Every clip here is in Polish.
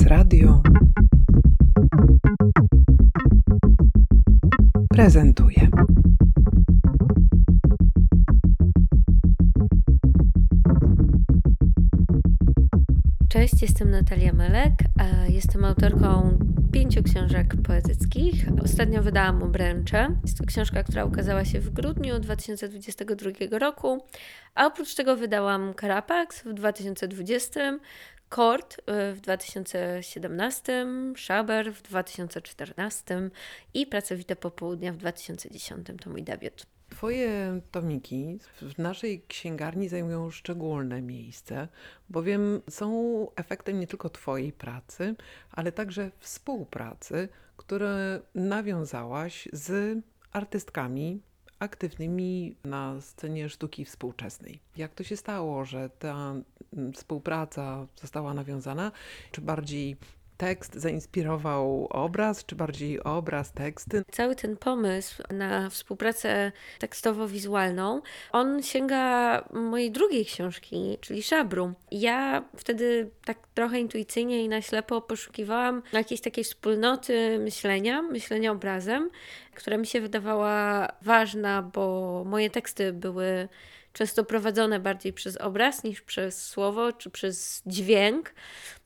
Teraz Radio prezentuje. Cześć, jestem Natalia Melek, jestem autorką pięciu książek poetyckich. Ostatnio wydałam Obręcze. Jest to książka, która ukazała się w grudniu 2022 roku, a oprócz tego wydałam Karapax w 2020, Kord y, w 2017, Schaber w 2014 i Pracowite Popołudnia w 2010. To mój debiut. Twoje tomiki w naszej księgarni zajmują szczególne miejsce, bowiem są efektem nie tylko Twojej pracy, ale także współpracy, które nawiązałaś z artystkami aktywnymi na scenie sztuki współczesnej. Jak to się stało, że ta współpraca została nawiązana? Czy bardziej tekst zainspirował obraz, czy bardziej obraz, teksty? Cały ten pomysł na współpracę tekstowo-wizualną, on sięga mojej drugiej książki, czyli Szabru. Ja wtedy tak trochę intuicyjnie i na ślepo poszukiwałam jakiejś takiej wspólnoty myślenia, myślenia obrazem, która mi się wydawała ważna, bo moje teksty były często prowadzone bardziej przez obraz niż przez słowo czy przez dźwięk.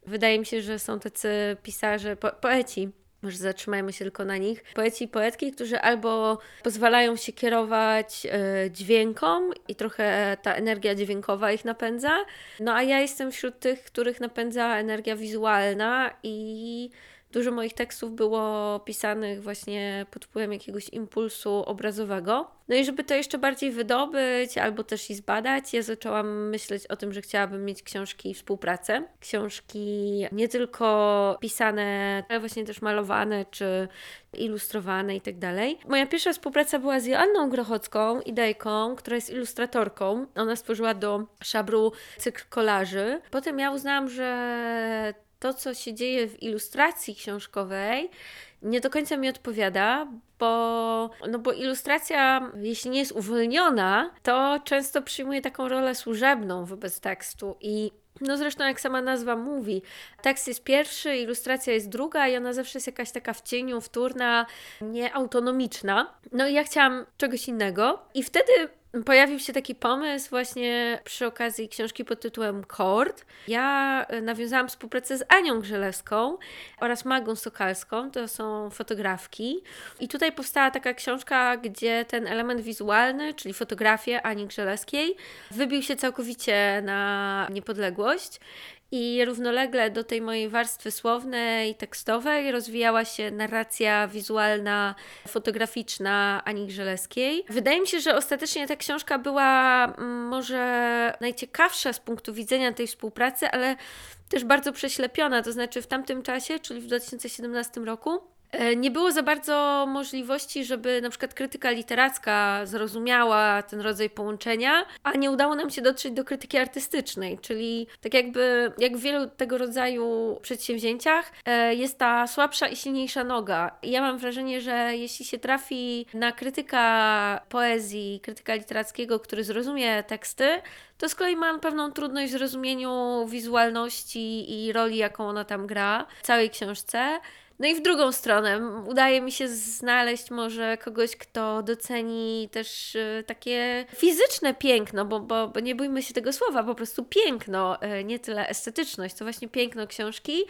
Wydaje mi się, że są tacy pisarze, po poeci, może zatrzymajmy się tylko na nich. Poeci i poetki, którzy albo pozwalają się kierować y, dźwiękom i trochę ta energia dźwiękowa ich napędza, no a ja jestem wśród tych, których napędza energia wizualna i Dużo moich tekstów było pisanych właśnie pod wpływem jakiegoś impulsu obrazowego. No i żeby to jeszcze bardziej wydobyć albo też i zbadać, ja zaczęłam myśleć o tym, że chciałabym mieć książki współpracę. Książki nie tylko pisane, ale właśnie też malowane czy ilustrowane i tak dalej. Moja pierwsza współpraca była z Joanną Grochocką, idejką, która jest ilustratorką. Ona stworzyła do szabru cykl kolarzy. Potem ja uznałam, że to, co się dzieje w ilustracji książkowej, nie do końca mi odpowiada, bo, no bo ilustracja, jeśli nie jest uwolniona, to często przyjmuje taką rolę służebną wobec tekstu i no zresztą jak sama nazwa mówi, tekst jest pierwszy, ilustracja jest druga i ona zawsze jest jakaś taka w cieniu, wtórna, nieautonomiczna. No i ja chciałam czegoś innego i wtedy pojawił się taki pomysł właśnie przy okazji książki pod tytułem Kord. Ja e, nawiązałam współpracę z Anią Grzelewską oraz Magą Sokalską, to są fotografki. I tutaj powstała taka książka, gdzie ten element wizualny, czyli fotografie Ani Grzelewskiej, wybił się całkowicie na niepodległość i równolegle do tej mojej warstwy słownej, tekstowej rozwijała się narracja wizualna, fotograficzna Ani Grzeleskiej. Wydaje mi się, że ostatecznie ta książka była mm, może najciekawsza z punktu widzenia tej współpracy, ale też bardzo prześlepiona. To znaczy w tamtym czasie, czyli w 2017 roku, nie było za bardzo możliwości, żeby na przykład krytyka literacka zrozumiała ten rodzaj połączenia, a nie udało nam się dotrzeć do krytyki artystycznej, czyli tak jakby jak w wielu tego rodzaju przedsięwzięciach e, jest ta słabsza i silniejsza noga. Ja mam wrażenie, że jeśli się trafi na krytyka poezji, krytyka literackiego, który zrozumie teksty, to z kolei mam pewną trudność w zrozumieniu wizualności i roli, jaką ona tam gra w całej książce. No i w drugą stronę, udaje mi się znaleźć może kogoś, kto doceni też y, takie fizyczne piękno, bo, bo, bo nie bójmy się tego słowa, po prostu piękno, y, nie tyle estetyczność, to właśnie piękno książki,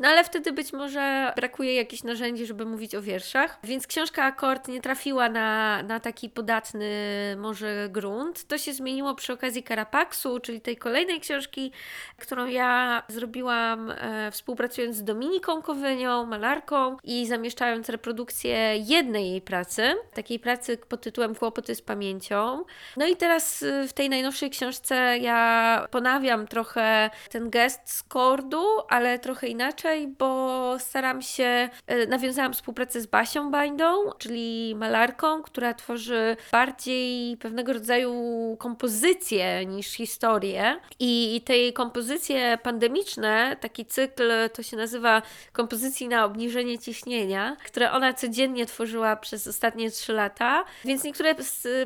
no ale wtedy być może brakuje jakichś narzędzi, żeby mówić o wierszach, więc książka Akord nie trafiła na, na taki podatny może grunt. To się zmieniło przy okazji Karapaksu, czyli tej kolejnej książki, którą ja zrobiłam e, współpracując z Dominiką Kowynią, malarzem, malarką i zamieszczając reprodukcję jednej jej pracy, takiej pracy pod tytułem Kłopoty z pamięcią. No i teraz y, w tej najnowszej książce ja ponawiam trochę ten gest z kordu, ale trochę inaczej, bo staram się, y, nawiązałam współpracę z Basią Bańdą, czyli malarką, która tworzy bardziej pewnego rodzaju kompozycje niż historię. I te jej kompozycje pandemiczne, taki cykl, to się nazywa kompozycji na obniżenie obniżenie ciśnienia, które ona codziennie tworzyła przez ostatnie 3 lata, więc niektóre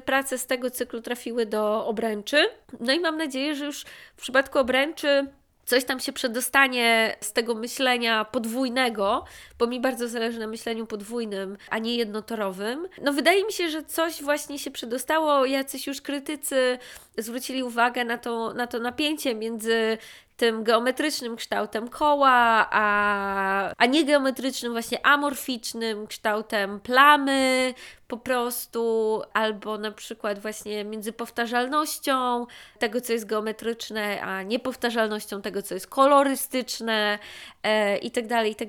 prace z tego cyklu trafiły do obręczy. No i mam nadzieję, że już w przypadku obręczy coś tam się przedostanie z tego myślenia podwójnego, bo mi bardzo zależy na myśleniu podwójnym, a nie jednotorowym. No wydaje mi się, że coś właśnie się przedostało. Jacyś już krytycy zwrócili uwagę na to, na to napięcie między tym geometrycznym kształtem koła, a, a nie geometrycznym, właśnie amorficznym kształtem plamy po prostu, albo na przykład właśnie między powtarzalnością tego, co jest geometryczne, a niepowtarzalnością tego, co jest kolorystyczne e, i tak dalej, i tak.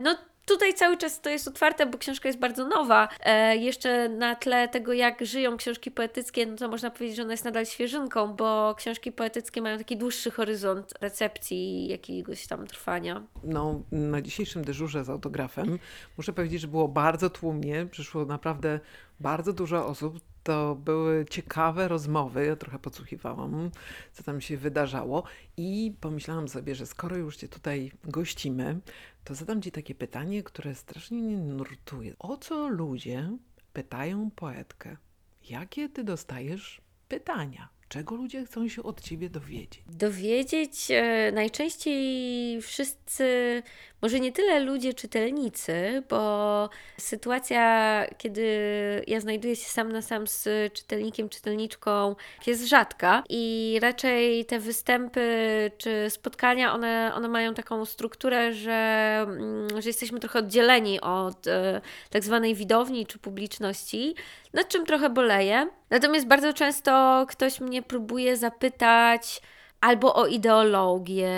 No Tutaj cały czas to jest otwarte, bo książka jest bardzo nowa. E, jeszcze na tle tego, jak żyją książki poetyckie, no to można powiedzieć, że ona jest nadal świeżynką, bo książki poetyckie mają taki dłuższy horyzont recepcji jakiegoś tam trwania. No, na dzisiejszym dyżurze z autografem muszę powiedzieć, że było bardzo tłumnie. Przyszło naprawdę bardzo dużo osób. To były ciekawe rozmowy. Ja trochę podsłuchiwałam, co tam się wydarzało, i pomyślałam sobie, że skoro już Cię tutaj gościmy, to zadam Ci takie pytanie, które strasznie mnie nurtuje. O co ludzie pytają poetkę? Jakie Ty dostajesz pytania? Czego ludzie chcą się od ciebie dowiedzieć? Dowiedzieć e, najczęściej wszyscy, może nie tyle ludzie czytelnicy, bo sytuacja, kiedy ja znajduję się sam na sam z czytelnikiem, czytelniczką, jest rzadka i raczej te występy czy spotkania, one, one mają taką strukturę, że, mm, że jesteśmy trochę oddzieleni od e, tak zwanej widowni czy publiczności, nad czym trochę boleję. Natomiast bardzo często ktoś mnie próbuje zapytać albo o ideologię,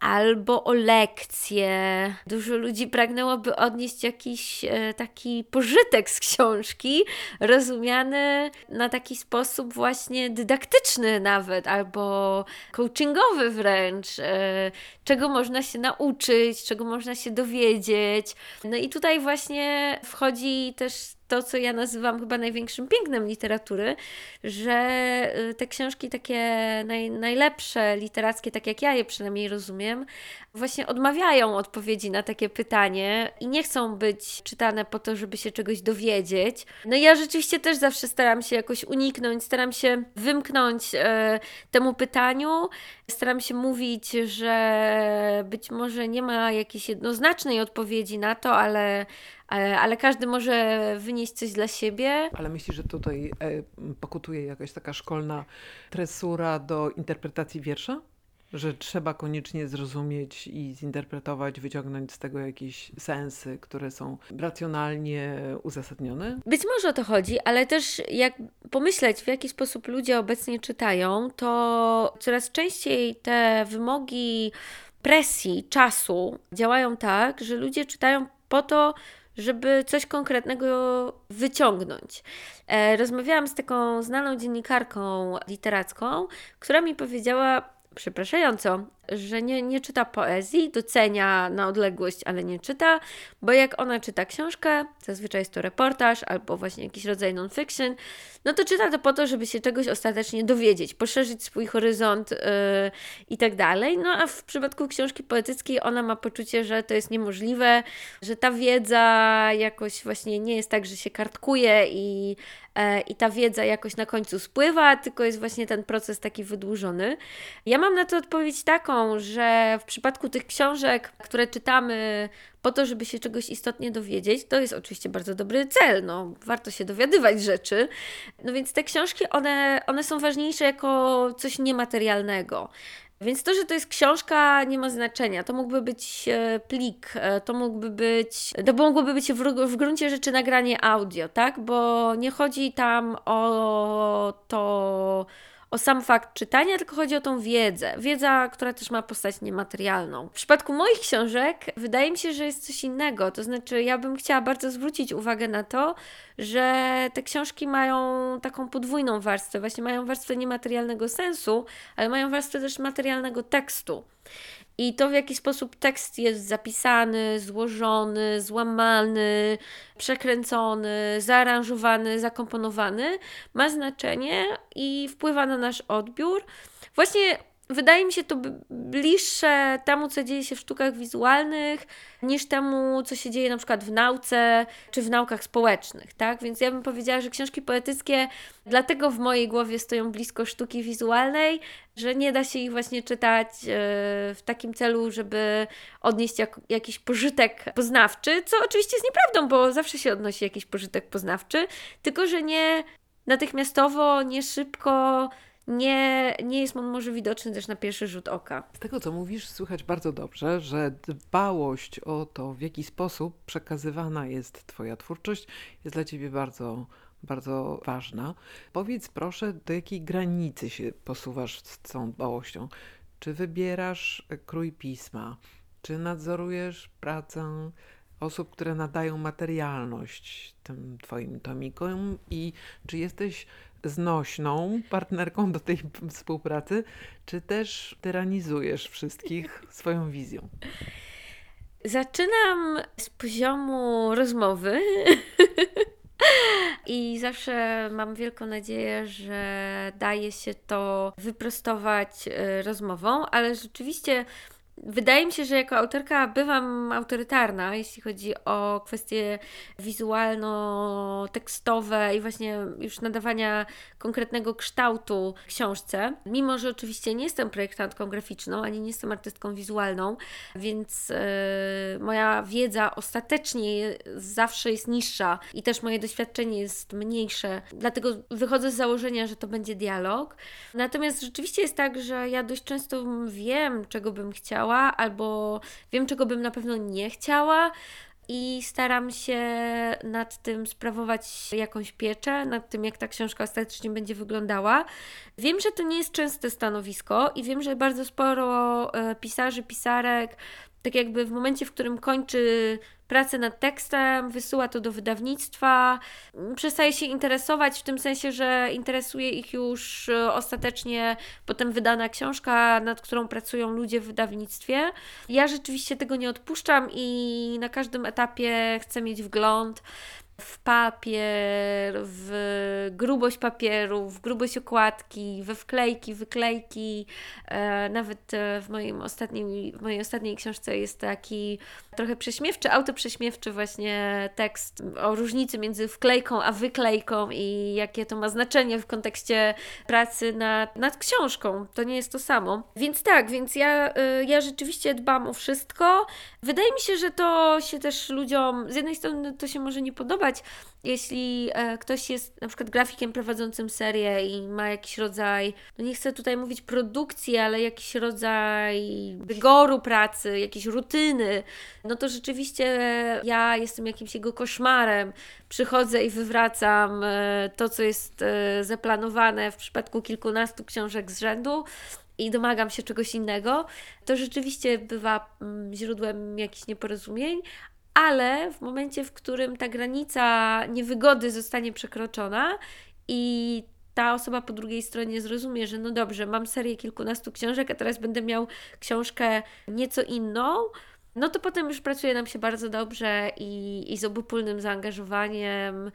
albo o lekcje. Dużo ludzi pragnęłoby odnieść jakiś e, taki pożytek z książki, rozumiany na taki sposób właśnie dydaktyczny nawet, albo coachingowy wręcz, e, czego można się nauczyć, czego można się dowiedzieć. No i tutaj właśnie wchodzi też to, co ja nazywam chyba największym pięknem literatury, że y, te książki takie naj, najlepsze, literackie, tak jak ja je przynajmniej rozumiem, właśnie odmawiają odpowiedzi na takie pytanie i nie chcą być czytane po to, żeby się czegoś dowiedzieć. No ja rzeczywiście też zawsze staram się jakoś uniknąć, staram się wymknąć e, temu pytaniu, staram się mówić, że być może nie ma jakiejś jednoznacznej odpowiedzi na to, ale E, ale każdy może wynieść coś dla siebie. Ale myślisz, że tutaj e, pokutuje jakaś taka szkolna tresura do interpretacji wiersza? Że trzeba koniecznie zrozumieć i zinterpretować, wyciągnąć z tego jakieś sensy, które są racjonalnie uzasadnione? Być może o to chodzi, ale też jak pomyśleć, w jaki sposób ludzie obecnie czytają, to coraz częściej te wymogi presji, czasu działają tak, że ludzie czytają po to, żeby coś konkretnego wyciągnąć. E, rozmawiałam z taką znaną dziennikarką literacką, która mi powiedziała, przepraszająco, że nie, nie czyta poezji, docenia na odległość, ale nie czyta, bo jak ona czyta książkę, zazwyczaj jest to reportaż albo właśnie jakiś rodzaj non-fiction, no to czyta to po to, żeby się czegoś ostatecznie dowiedzieć, poszerzyć swój horyzont yy, i tak dalej. No a w przypadku książki poetyckiej ona ma poczucie, że to jest niemożliwe, że ta wiedza jakoś właśnie nie jest tak, że się kartkuje i, e, i ta wiedza jakoś na końcu spływa, tylko jest właśnie ten proces taki wydłużony. Ja mam na to odpowiedź taką, że w przypadku tych książek, które czytamy po to, żeby się czegoś istotnie dowiedzieć, to jest oczywiście bardzo dobry cel, no, warto się dowiadywać rzeczy. No więc te książki, one, one są ważniejsze jako coś niematerialnego. Więc to, że to jest książka, nie ma znaczenia. To mógłby być e, plik, e, to mógłby być, to mogłoby być w, w gruncie rzeczy nagranie audio, tak? Bo nie chodzi tam o to o sam fakt czytania, tylko chodzi o tą wiedzę. Wiedza, która też ma postać niematerialną. W przypadku moich książek wydaje mi się, że jest coś innego. To znaczy, ja bym chciała bardzo zwrócić uwagę na to, że te książki mają taką podwójną warstwę. Właśnie mają warstwę niematerialnego sensu, ale mają warstwę też materialnego tekstu. I to, w jaki sposób tekst jest zapisany, złożony, złamany, przekręcony, zaaranżowany, zakomponowany, ma znaczenie i wpływa na nasz odbiór. Właśnie wydaje mi się to bliższe temu, co dzieje się w sztukach wizualnych, niż temu, co się dzieje na przykład w nauce czy w naukach społecznych, tak? Więc ja bym powiedziała, że książki poetyckie dlatego w mojej głowie stoją blisko sztuki wizualnej, że nie da się ich właśnie czytać e, w takim celu, żeby odnieść jak, jakiś pożytek poznawczy, co oczywiście jest nieprawdą, bo zawsze się odnosi jakiś pożytek poznawczy, tylko że nie natychmiastowo, nie szybko, nie, nie jest on może widoczny też na pierwszy rzut oka. Z tego, co mówisz, słychać bardzo dobrze, że dbałość o to, w jaki sposób przekazywana jest Twoja twórczość, jest dla Ciebie bardzo, bardzo ważna. Powiedz proszę, do jakiej granicy się posuwasz z tą dbałością? Czy wybierasz krój pisma? Czy nadzorujesz pracę osób, które nadają materialność tym Twoim tomikom? I czy jesteś znośną partnerką do tej współpracy, czy też tyranizujesz wszystkich swoją wizją? Zaczynam z poziomu rozmowy. I zawsze mam wielką nadzieję, że daje się to wyprostować y, rozmową, ale rzeczywiście Wydaje mi się, że jako autorka bywam autorytarna, jeśli chodzi o kwestie wizualno-tekstowe i właśnie już nadawania konkretnego kształtu książce. Mimo, że oczywiście nie jestem projektantką graficzną, ani nie jestem artystką wizualną, więc yy, moja wiedza ostatecznie zawsze jest niższa i też moje doświadczenie jest mniejsze. Dlatego wychodzę z założenia, że to będzie dialog. Natomiast rzeczywiście jest tak, że ja dość często wiem, czego bym chciała chciała, albo wiem, czego bym na pewno nie chciała. I staram się nad tym sprawować jakąś pieczę, nad tym, jak ta książka ostatecznie będzie wyglądała. Wiem, że to nie jest częste stanowisko i wiem, że bardzo sporo e, pisarzy, pisarek tak jakby w momencie, w którym kończy pracę nad tekstem, wysyła to do wydawnictwa, przestaje się interesować w tym sensie, że interesuje ich już e, ostatecznie potem wydana książka, nad którą pracują ludzie w wydawnictwie. Ja rzeczywiście tego nie odpuszczam i na każdym etapie chcę mieć wgląd w papier, w grubość papieru, w grubość okładki, we wklejki, wyklejki. E, nawet e, w, moim ostatnim, w mojej ostatniej książce jest taki trochę prześmiewczy, autoprześmiewczy właśnie tekst o różnicy między wklejką a wyklejką i jakie to ma znaczenie w kontekście pracy nad, nad książką. To nie jest to samo. Więc tak, więc ja, e, ja rzeczywiście dbam o wszystko. Wydaje mi się, że to się też ludziom, z jednej strony to się może nie jeśli e, ktoś jest na przykład grafikiem prowadzącym serię i ma jakiś rodzaj, no nie chcę tutaj mówić produkcji, ale jakiś rodzaj rygoru pracy, jakiejś rutyny, no to rzeczywiście ja jestem jakimś jego koszmarem. Przychodzę i wywracam e, to, co jest e, zaplanowane w przypadku kilkunastu książek z rzędu i domagam się czegoś innego, to rzeczywiście bywa mm, źródłem jakichś nieporozumień, ale w momencie, w którym ta granica niewygody zostanie przekroczona i ta osoba po drugiej stronie zrozumie, że no dobrze, mam serię kilkunastu książek, a teraz będę miał książkę nieco inną, no to potem już pracuje nam się bardzo dobrze i, i z obopólnym zaangażowaniem.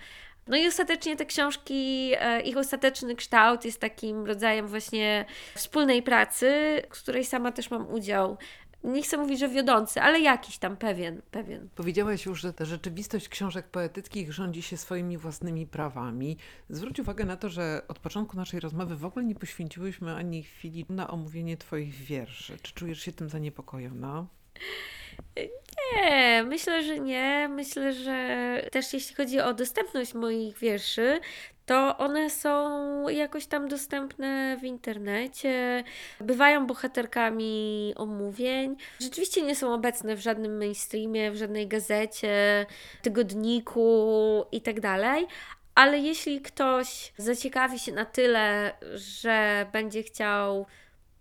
No i ostatecznie te książki, e, ich ostateczny kształt jest takim rodzajem właśnie wspólnej pracy, z której sama też mam udział nie chcę mówić, że wiodący, ale jakiś tam pewien, pewien. Powiedziałaś już, że ta rzeczywistość książek poetyckich rządzi się swoimi własnymi prawami. Zwróć uwagę na to, że od początku naszej rozmowy w ogóle nie poświęciłyśmy ani chwili na omówienie Twoich wierszy. Czy czujesz się tym zaniepokojona? Nie, myślę, że nie. Myślę, że też jeśli chodzi o dostępność moich wierszy, to one są jakoś tam dostępne w internecie, bywają bohaterkami omówień. Rzeczywiście nie są obecne w żadnym mainstreamie, w żadnej gazecie, tygodniku itd. Tak ale jeśli ktoś zaciekawi się na tyle, że będzie chciał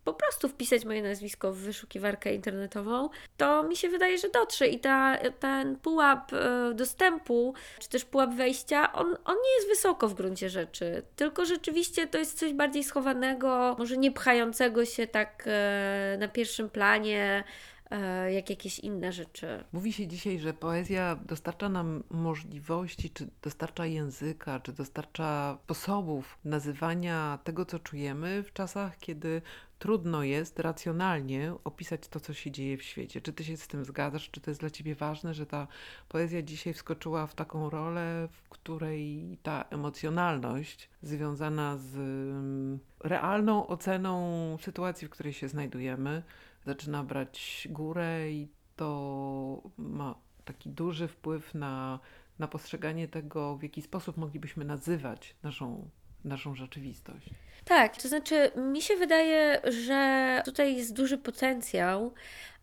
po prostu wpisać moje nazwisko w wyszukiwarkę internetową, to mi się wydaje, że dotrze i ta, ten pułap e, dostępu, czy też pułap wejścia, on, on nie jest wysoko w gruncie rzeczy, tylko rzeczywiście to jest coś bardziej schowanego, może nie pchającego się tak e, na pierwszym planie, e, jak jakieś inne rzeczy. Mówi się dzisiaj, że poezja dostarcza nam możliwości, czy dostarcza języka, czy dostarcza sposobów nazywania tego, co czujemy w czasach, kiedy trudno jest racjonalnie opisać to, co się dzieje w świecie. Czy ty się z tym zgadzasz? Czy to jest dla ciebie ważne, że ta poezja dzisiaj wskoczyła w taką rolę, w której ta emocjonalność związana z mm, realną oceną sytuacji, w której się znajdujemy, zaczyna brać górę i to ma taki duży wpływ na, na postrzeganie tego, w jaki sposób moglibyśmy nazywać naszą, naszą rzeczywistość. Tak, to znaczy mi się wydaje, że tutaj jest duży potencjał,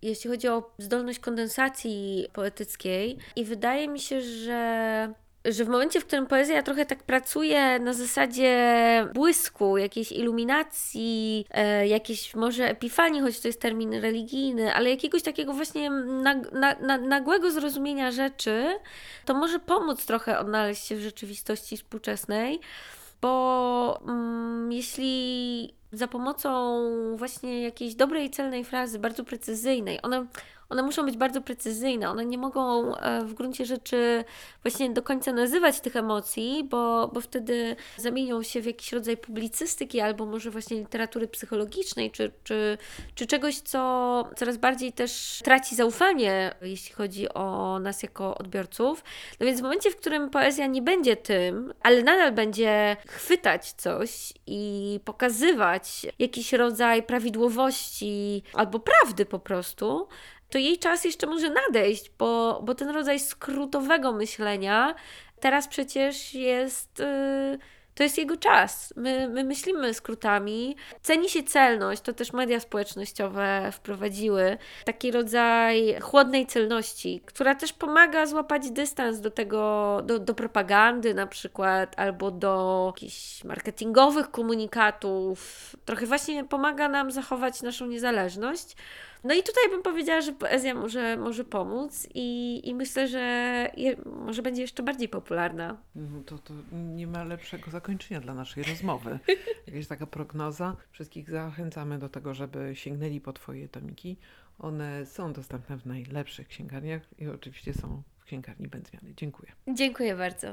jeśli chodzi o zdolność kondensacji poetyckiej i wydaje mi się, że że w momencie, w którym poezja trochę tak pracuje na zasadzie błysku, jakiejś iluminacji, e, jakiejś może epifanii, choć to jest termin religijny, ale jakiegoś takiego właśnie nag, na, na, nagłego zrozumienia rzeczy, to może pomóc trochę odnaleźć się w rzeczywistości współczesnej bo mm, jeśli za pomocą właśnie jakiejś dobrej, celnej frazy, bardzo precyzyjnej, one, one muszą być bardzo precyzyjne, one nie mogą e, w gruncie rzeczy właśnie do końca nazywać tych emocji, bo, bo wtedy zamienią się w jakiś rodzaj publicystyki albo może właśnie literatury psychologicznej, czy, czy, czy czegoś, co coraz bardziej też traci zaufanie, jeśli chodzi o nas jako odbiorców. No więc w momencie, w którym poezja nie będzie tym, ale nadal będzie chwytać coś i pokazywać jakiś rodzaj prawidłowości albo prawdy po prostu, to jej czas jeszcze może nadejść, bo, bo ten rodzaj skrótowego myślenia teraz przecież jest. Yy, to jest jego czas. My, my myślimy skrótami. Ceni się celność, to też media społecznościowe wprowadziły taki rodzaj chłodnej celności, która też pomaga złapać dystans do tego, do, do propagandy na przykład, albo do jakichś marketingowych komunikatów. Trochę właśnie pomaga nam zachować naszą niezależność. No i tutaj bym powiedziała, że poezja może, może pomóc i, i myślę, że je, może będzie jeszcze bardziej popularna. No to, to nie ma lepszego zakończenia dla naszej rozmowy. Jakaś taka prognoza. Wszystkich zachęcamy do tego, żeby sięgnęli po Twoje tomiki. One są dostępne w najlepszych księgarniach i oczywiście są w księgarni Będzmiany. Dziękuję. Dziękuję bardzo.